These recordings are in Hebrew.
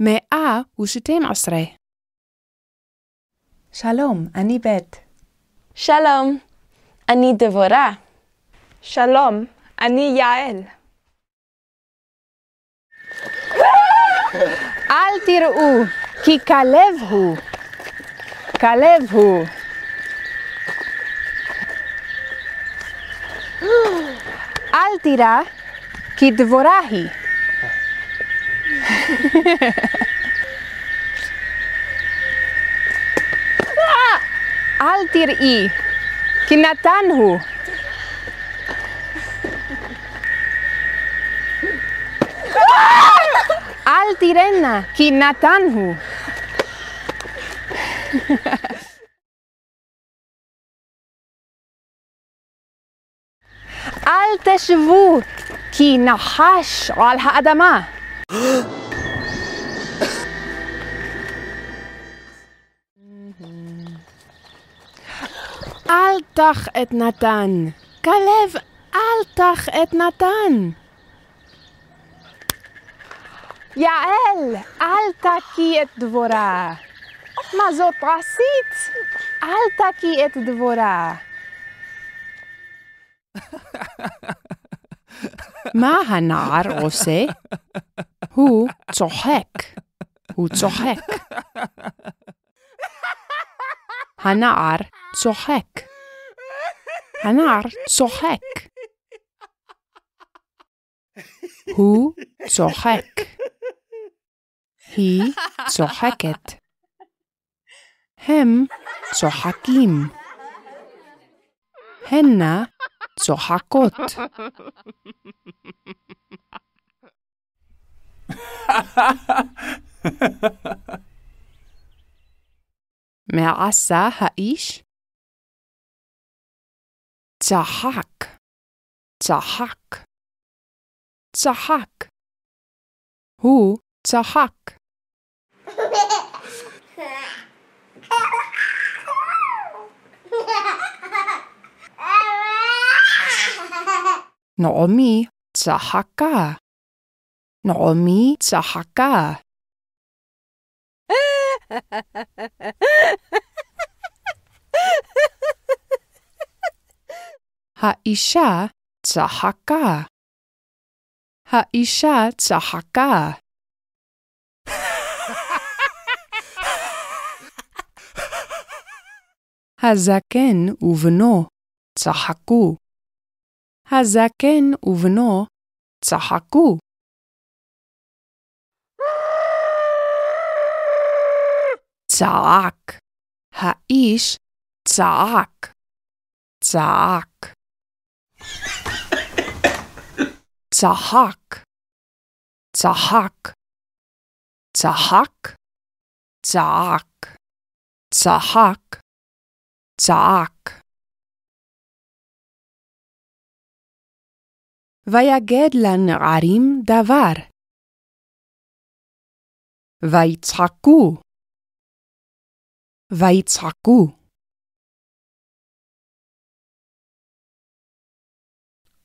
מאה ושתים עשרה. שלום, אני בית. שלום, אני דבורה. שלום, אני יעל. אל תראו, כי כלב הוא. כלב הוא. אל תירא, כי דבורה היא. אל תראי, כי נתן הוא. אל תראנה, כי נתן הוא. אל תשבו, כי תח את נתן, כלב, אל תח את נתן. יעל, אל תקי את דבורה. מה זאת עשית? אל תקי את דבורה. מה הנער עושה? הוא צוחק. הוא צוחק. הנער צוחק. הנער צוחק. הוא צוחק. היא צוחקת. הם צוחקים. הנה צוחקות. מה עשה האיש? צחק, צחק, צחק. הוא צחק. נעמי צחקה. נעמי צחקה. האישה צחקה. האישה צחקה. הזקן ובנו צחקו. הזקן ובנו צחקו. צעק. האיש צעק. צעק. צחק. צחק. צחק. צעק. צחק. צעק. ויגד לנערים דבר. ויצחקו. ויצחקו.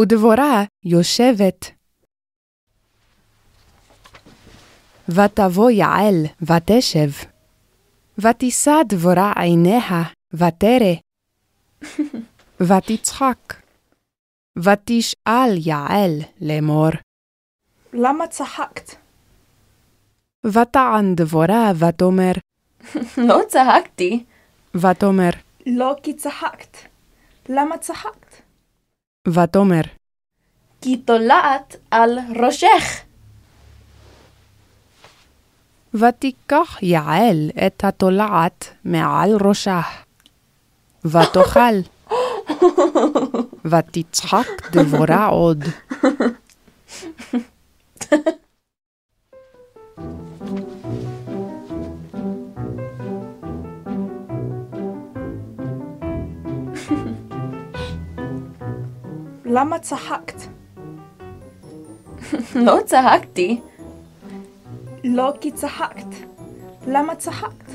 ודבורה יושבת. ותבוא יעל ותשב. ותישא דבורה עיניה ותרא. ותצחק. ותשאל יעל לאמור. למה צחקת? ותען דבורה ותאמר. לא צחקתי. ותאמר. לא כי צחקת. למה צחקת? ותאמר. כי תולעת על ראשך. ותיקח יעל את התולעת מעל ראשה. ותאכל. ותצחק דבורה עוד. למה צחקת? לא צחקתי. לא כי צחקת. למה צחקת?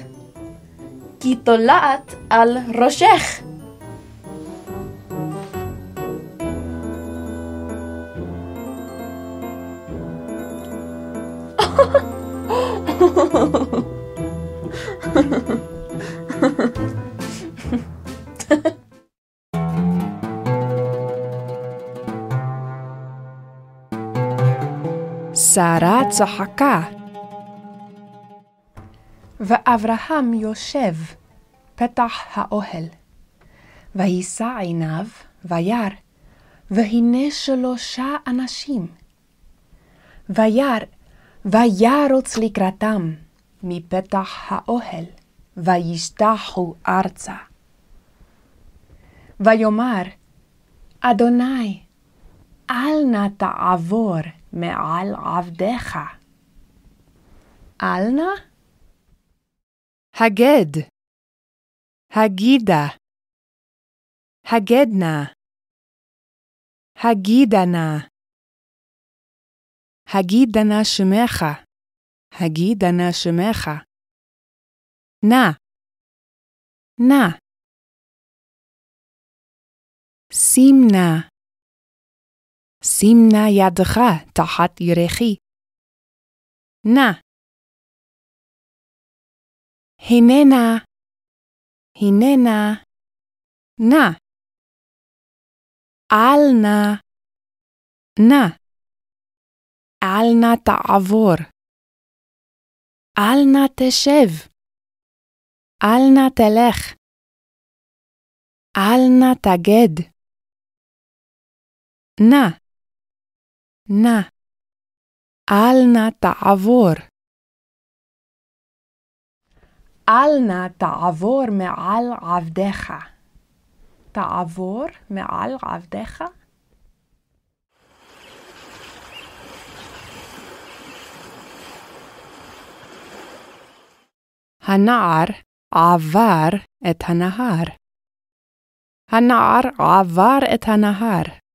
כי תולעת על ראשך. שרה צחקה. ואברהם יושב פתח האוהל. ויישא עיניו וירא, והנה שלושה אנשים. וירא, וירוץ לקראתם מפתח האוהל, וישתחו ארצה. ויאמר, אדוני, אל נא תעבור מעל עבדיך. אל נא? הגד. הגידה. הגדנה. הגידנה. הגידנה שמך. הגידנה שמך. נא. נא. נא. שים נא ידך תחת ירכי. נא. הננה. הננה. נא. אל נא. נא. אל נא תעבור. אל נא תשב. אל נא תלך. אל נא תגד. נא. נא. אל נא תעבור. אל נא תעבור מעל עבדיך. תעבור מעל עבדיך? הנער עבר את הנהר. הנער עבר את הנהר.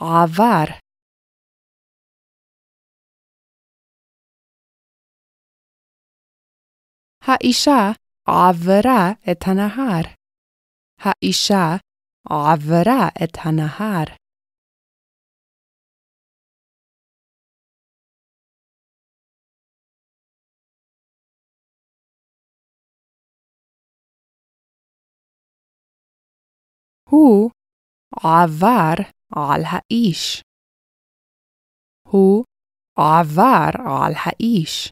עבר. האישה עברה את הנהר. האישה עברה את הנהר. הוא עבר על האיש. הוא עבר על האיש.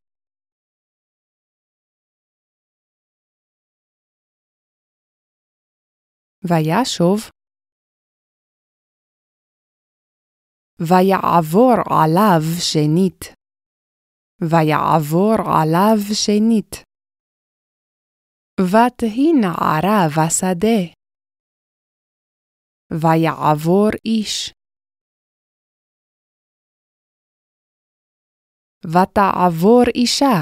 וישוב ויעבור עליו שנית. ויעבור עליו שנית. ותהי נערה בשדה. ויעבור איש. ותעבור אישה.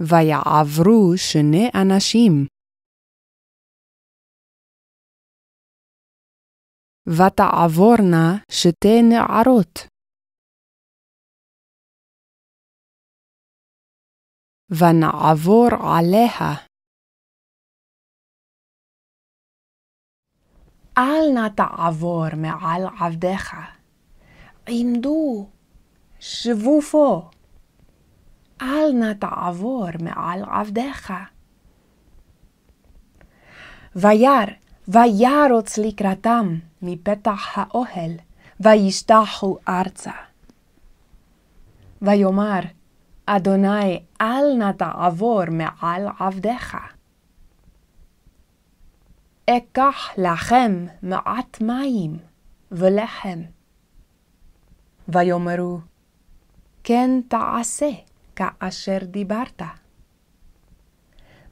ויעברו שני אנשים. ותעבורנה שתי נערות. ונעבור עליה. אל נא תעבור מעל עבדיך. עמדו, שבו פה. אל נא תעבור מעל עבדיך. וירא, וירוץ לקראתם מפתח האוהל, וישתחו ארצה. ויאמר, אדוני, אל נא תעבור מעל עבדיך. אקח לכם מעט מים ולחם. ויאמרו, כן תעשה כאשר דיברת.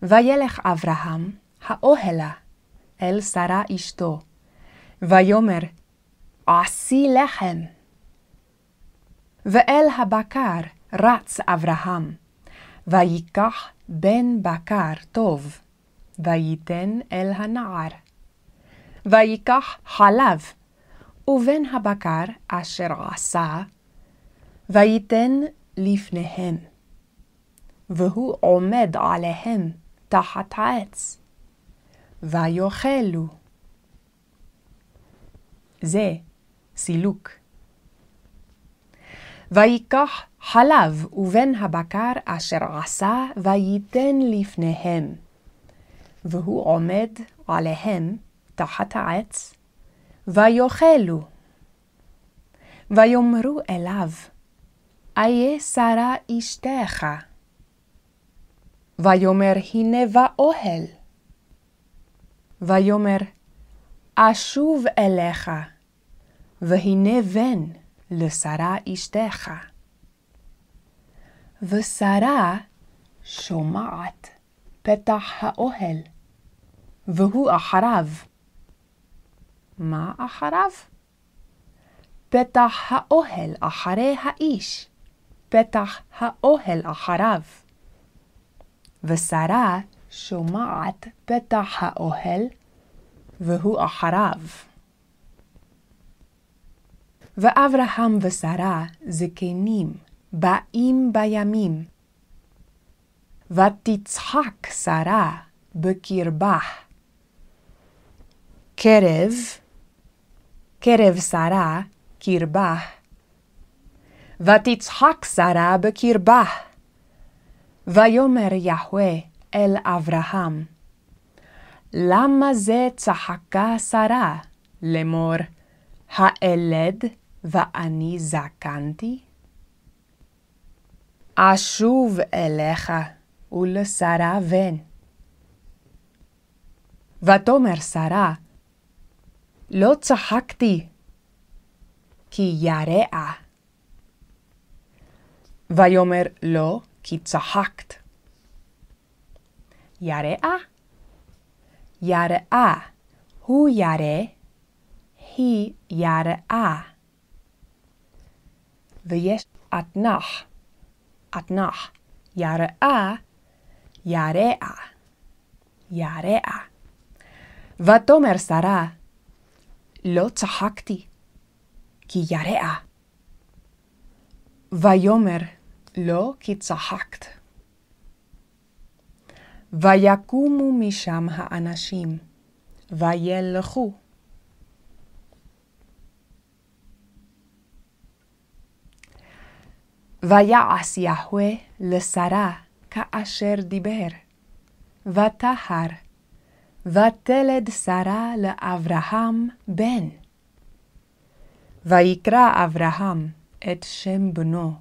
וילך אברהם האוהלה אל שרה אשתו, ויאמר, עשי לחם. ואל הבקר רץ אברהם, ויקח בן בקר טוב, וייתן אל הנער. ויקח חלב, ובן הבקר אשר עשה, וייתן לפניהם. והוא עומד עליהם תחת העץ. ויאכלו. זה סילוק. ויקח חלב ובן הבקר אשר עשה וייתן לפניהם. והוא עומד עליהם תחת העץ, ויאכלו. ויאמרו אליו, איה שרה אשתך? ויאמר הנה באוהל. ויאמר אשוב אליך, והנה בן לשרה אשתך. ושרה שומעת פתח האוהל, והוא אחריו. מה אחריו? פתח האוהל אחרי האיש, פתח האוהל אחריו. ושרה שומעת פתח האוהל, והוא אחריו. ואברהם ושרה זקנים, באים בימים. ותצחק שרה בקרבה. קרב, קרב שרה, קרבה. ותצחק שרה בקרבה. ויאמר יהוה אל אברהם, למה זה צחקה שרה לאמור, האלד ואני זקנתי? אשוב אליך ולשרה בן. ותאמר שרה, לא צחקתי, כי יראה. ויאמר לא, כי צחקת. יראה? יראה, הוא ירא, היא יראה. ויש אתנח, אתנח, יראה, יראה, יראה. ותאמר שרה, לא צחקתי, כי יראה. ויאמר, לא כי צחקת. ויקומו משם האנשים, וילכו. ויעש יהוה לשרה כאשר דיבר, וטהר, ותלד שרה לאברהם בן. ויקרא אברהם את שם בנו,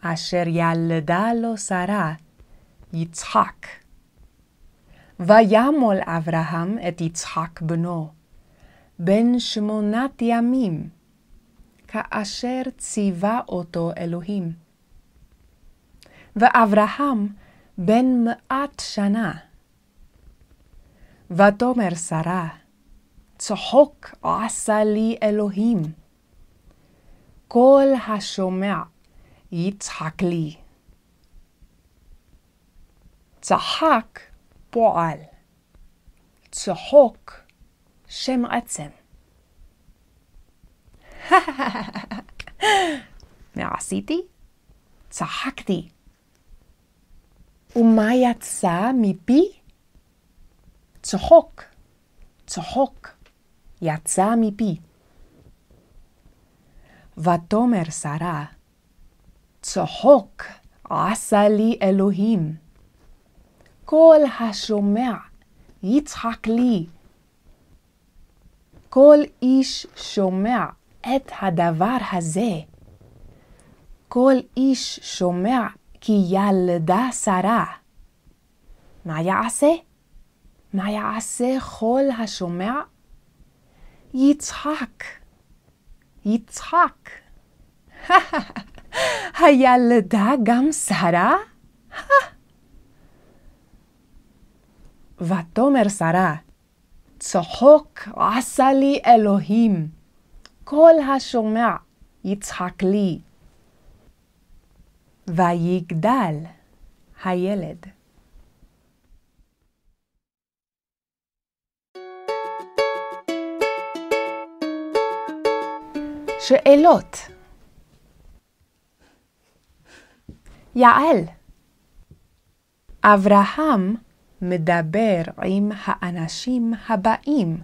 אשר ילדה לו שרה, יצחק. וימול אברהם את יצחק בנו, בן שמונת ימים, כאשר ציווה אותו אלוהים. ואברהם בן מאת שנה. ותאמר שרה, צחוק עשה לי אלוהים. כל השומע יצחק לי. צחק פועל, צחוק שם עצם. מה עשיתי? צחקתי. ומה יצא מפי? צחוק, צחוק, יצא מפי. ותאמר שרה, צחוק עשה לי אלוהים. כל השומע יצחק לי. כל איש שומע את הדבר הזה. כל איש שומע כי ילדה שרה. מה יעשה? מה יעשה כל השומע? יצחק. יצחק. הילדה גם שרה? ותאמר שרה, צחוק עשה לי אלוהים, כל השומע יצחק לי. ויגדל הילד. שאלות יעל אברהם מדבר עם האנשים הבאים,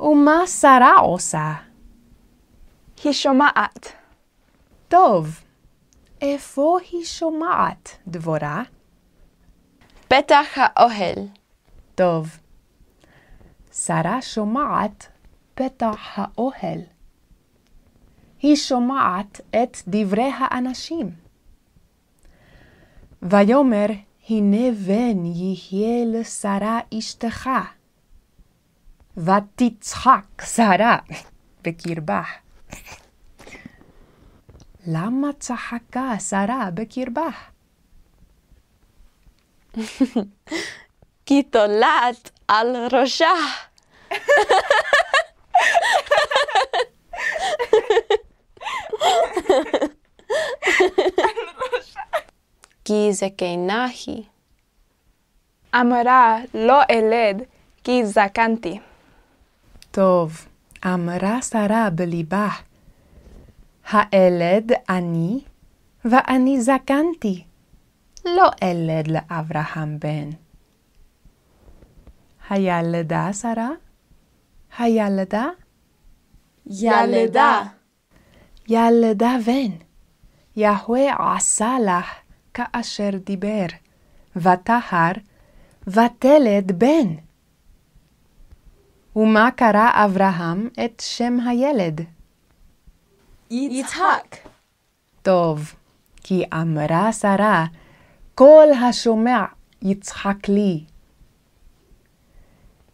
ומה שרה עושה? היא שומעת. טוב. איפה היא שומעת, דבורה? פתח האוהל. טוב. שרה שומעת פתח האוהל. היא שומעת את דברי האנשים. ויאמר, הנה בן יהיה לשרה אשתך. ותצחק שרה בקרבה. למה צחקה שרה בקרבה? כי תולעת על ראשה. כי זקנה היא. אמרה לא אלד כי זקנתי. טוב, אמרה שרה בליבה, האלד אני, ואני זקנתי. לא אלד לאברהם בן. הילדה שרה? הילדה? ילדה. ילדה בן. יהוה עשה לך כאשר דיבר, וטהר, ותלד בן. ומה קרא אברהם את שם הילד? יצחק. טוב, כי אמרה שרה, כל השומע יצחק לי.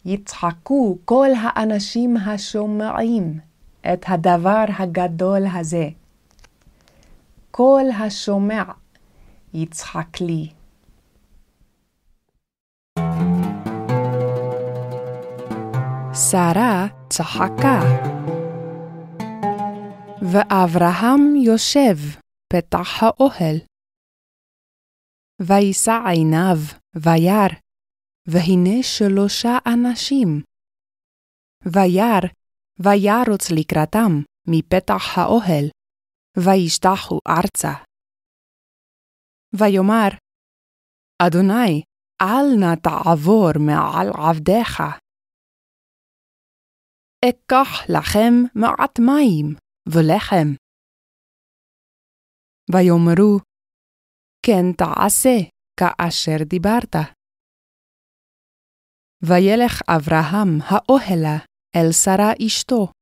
יצחקו כל האנשים השומעים את הדבר הגדול הזה. כל השומע יצחק לי. שרה צחקה. ואברהם יושב פתח האוהל. וישא עיניו וירא, והנה שלושה אנשים. וירא, וירוץ לקראתם מפתח האוהל, וישתחו ארצה. ויאמר, אדוני, אל נא תעבור מעל עבדיך. אקח לכם מעט מים ולחם. ויאמרו, כן תעשה כאשר דיברת. וילך אברהם האוהלה אל שרה אשתו.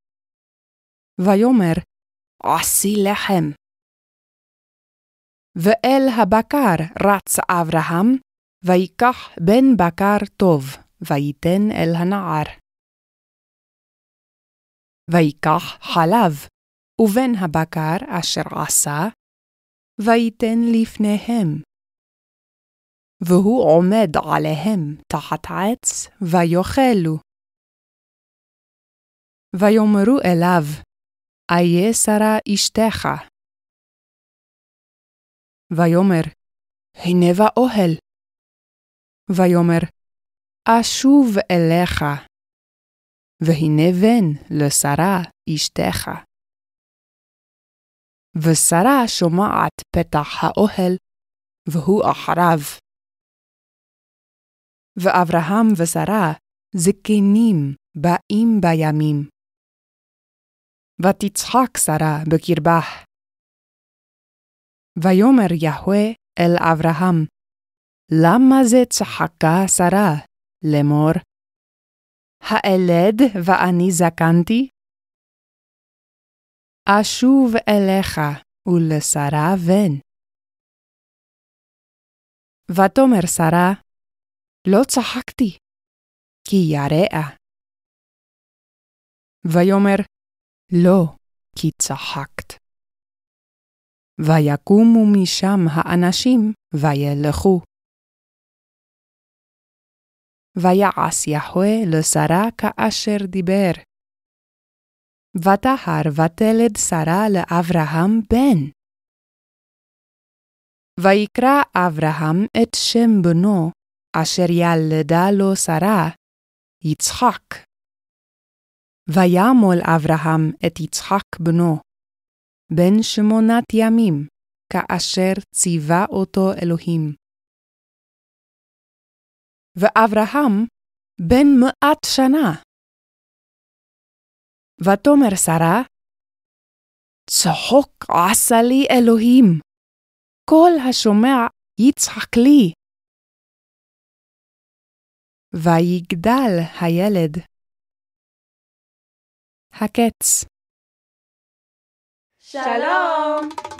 ויאמר, עשי לחם. ואל הבקר רץ אברהם, ויקח בן בקר טוב, ויתן אל הנער. ויקח חלב, ובן הבקר אשר עשה, ויתן לפניהם. והוא עומד עליהם תחת עץ, ויאכלו. ויאמרו אליו, איה שרה אשתך. ויאמר, הנה באוהל. ויאמר, אשוב אליך. והנה בן לשרה אשתך. ושרה שומעת פתח האוהל, והוא אחריו. ואברהם ושרה זקנים באים בימים. ותצחק שרה בקרבה. ויאמר יהוה אל אברהם, למה זה צחקה שרה לאמור, האלד ואני זקנתי? אשוב אליך ולשרה בן. ותאמר שרה, לא צחקתי, כי יראה. ויאמר, לא, כי צחקת. ויקומו משם האנשים וילכו. ויעש יהוה לשרה כאשר דיבר. ותהר ותלד שרה לאברהם בן. ויקרא אברהם את שם בנו, אשר ילדה לו שרה, יצחק. וימול אברהם את יצחק בנו, בן שמונת ימים, כאשר ציווה אותו אלוהים. ואברהם בן מאת שנה. ותאמר שרה, צחוק עשה לי אלוהים. כל השומע יצחק לי. ויגדל הילד. הקץ שלום!